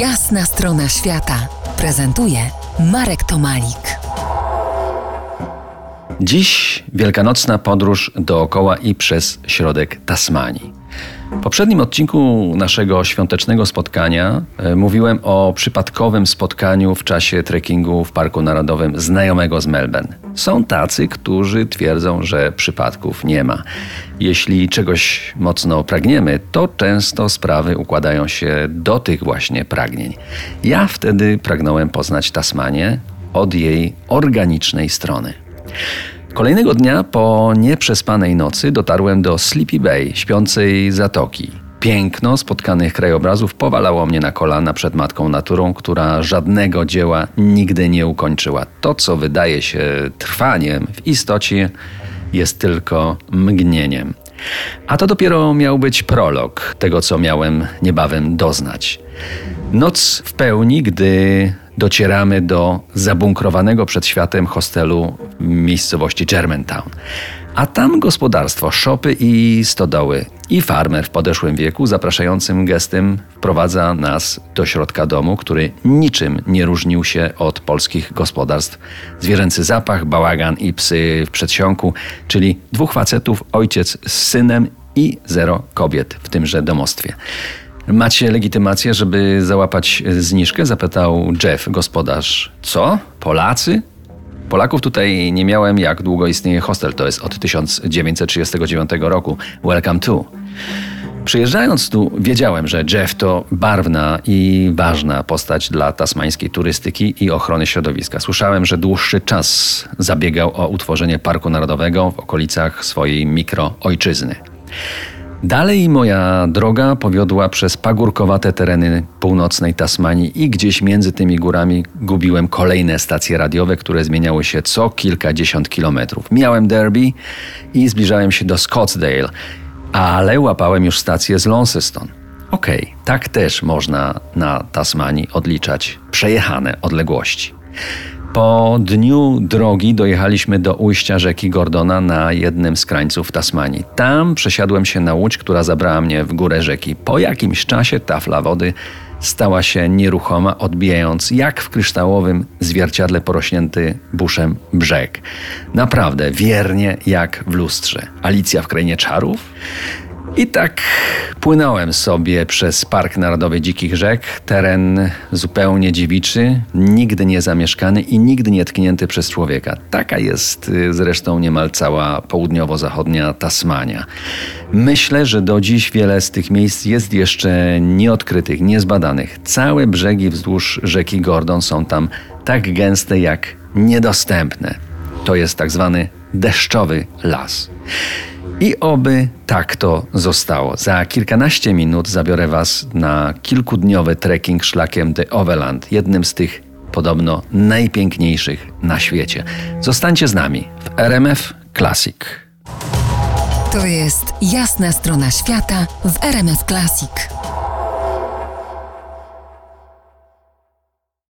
Jasna strona świata prezentuje Marek Tomalik. Dziś wielkanocna podróż dookoła i przez środek Tasmanii. W poprzednim odcinku naszego świątecznego spotkania e, mówiłem o przypadkowym spotkaniu w czasie trekkingu w Parku Narodowym znajomego z Melbourne. Są tacy, którzy twierdzą, że przypadków nie ma. Jeśli czegoś mocno pragniemy, to często sprawy układają się do tych właśnie pragnień. Ja wtedy pragnąłem poznać Tasmanię od jej organicznej strony. Kolejnego dnia po nieprzespanej nocy dotarłem do Sleepy Bay, śpiącej zatoki. Piękno spotkanych krajobrazów powalało mnie na kolana przed matką naturą, która żadnego dzieła nigdy nie ukończyła. To, co wydaje się trwaniem, w istocie jest tylko mgnieniem. A to dopiero miał być prolog tego, co miałem niebawem doznać. Noc w pełni, gdy docieramy do zabunkrowanego przed światem hostelu w miejscowości Germantown. A tam gospodarstwo, szopy i stodoły. I farmer w podeszłym wieku, zapraszającym gestem, wprowadza nas do środka domu, który niczym nie różnił się od polskich gospodarstw. Zwierzęcy zapach, bałagan i psy w przedsionku, czyli dwóch facetów, ojciec z synem i zero kobiet w tymże domostwie. Macie legitymację, żeby załapać zniżkę? Zapytał Jeff, gospodarz. Co? Polacy? Polaków tutaj nie miałem, jak długo istnieje hostel. To jest od 1939 roku. Welcome to. Przyjeżdżając tu, wiedziałem, że Jeff to barwna i ważna postać dla tasmańskiej turystyki i ochrony środowiska. Słyszałem, że dłuższy czas zabiegał o utworzenie Parku Narodowego w okolicach swojej mikroojczyzny. Dalej moja droga powiodła przez pagórkowate tereny północnej Tasmanii i gdzieś między tymi górami gubiłem kolejne stacje radiowe, które zmieniały się co kilkadziesiąt kilometrów. Miałem Derby i zbliżałem się do Scottsdale, ale łapałem już stację z Launceston. Okej, okay, tak też można na Tasmanii odliczać przejechane odległości. Po dniu drogi dojechaliśmy do ujścia rzeki Gordona na jednym z krańców Tasmanii. Tam przesiadłem się na łódź, która zabrała mnie w górę rzeki. Po jakimś czasie tafla wody stała się nieruchoma, odbijając jak w kryształowym zwierciadle porośnięty buszem brzeg. Naprawdę wiernie jak w lustrze. Alicja w krainie czarów? I tak płynąłem sobie przez Park Narodowy Dzikich Rzek, teren zupełnie dziewiczy, nigdy nie zamieszkany i nigdy nie tknięty przez człowieka. Taka jest y, zresztą niemal cała południowo-zachodnia Tasmania. Myślę, że do dziś wiele z tych miejsc jest jeszcze nieodkrytych, niezbadanych. Całe brzegi wzdłuż rzeki Gordon są tam tak gęste jak niedostępne. To jest tak zwany deszczowy las. I oby tak to zostało. Za kilkanaście minut zabiorę Was na kilkudniowy trekking szlakiem The Overland, jednym z tych podobno najpiękniejszych na świecie. Zostańcie z nami w RMF Classic. To jest jasna strona świata w RMF Classic.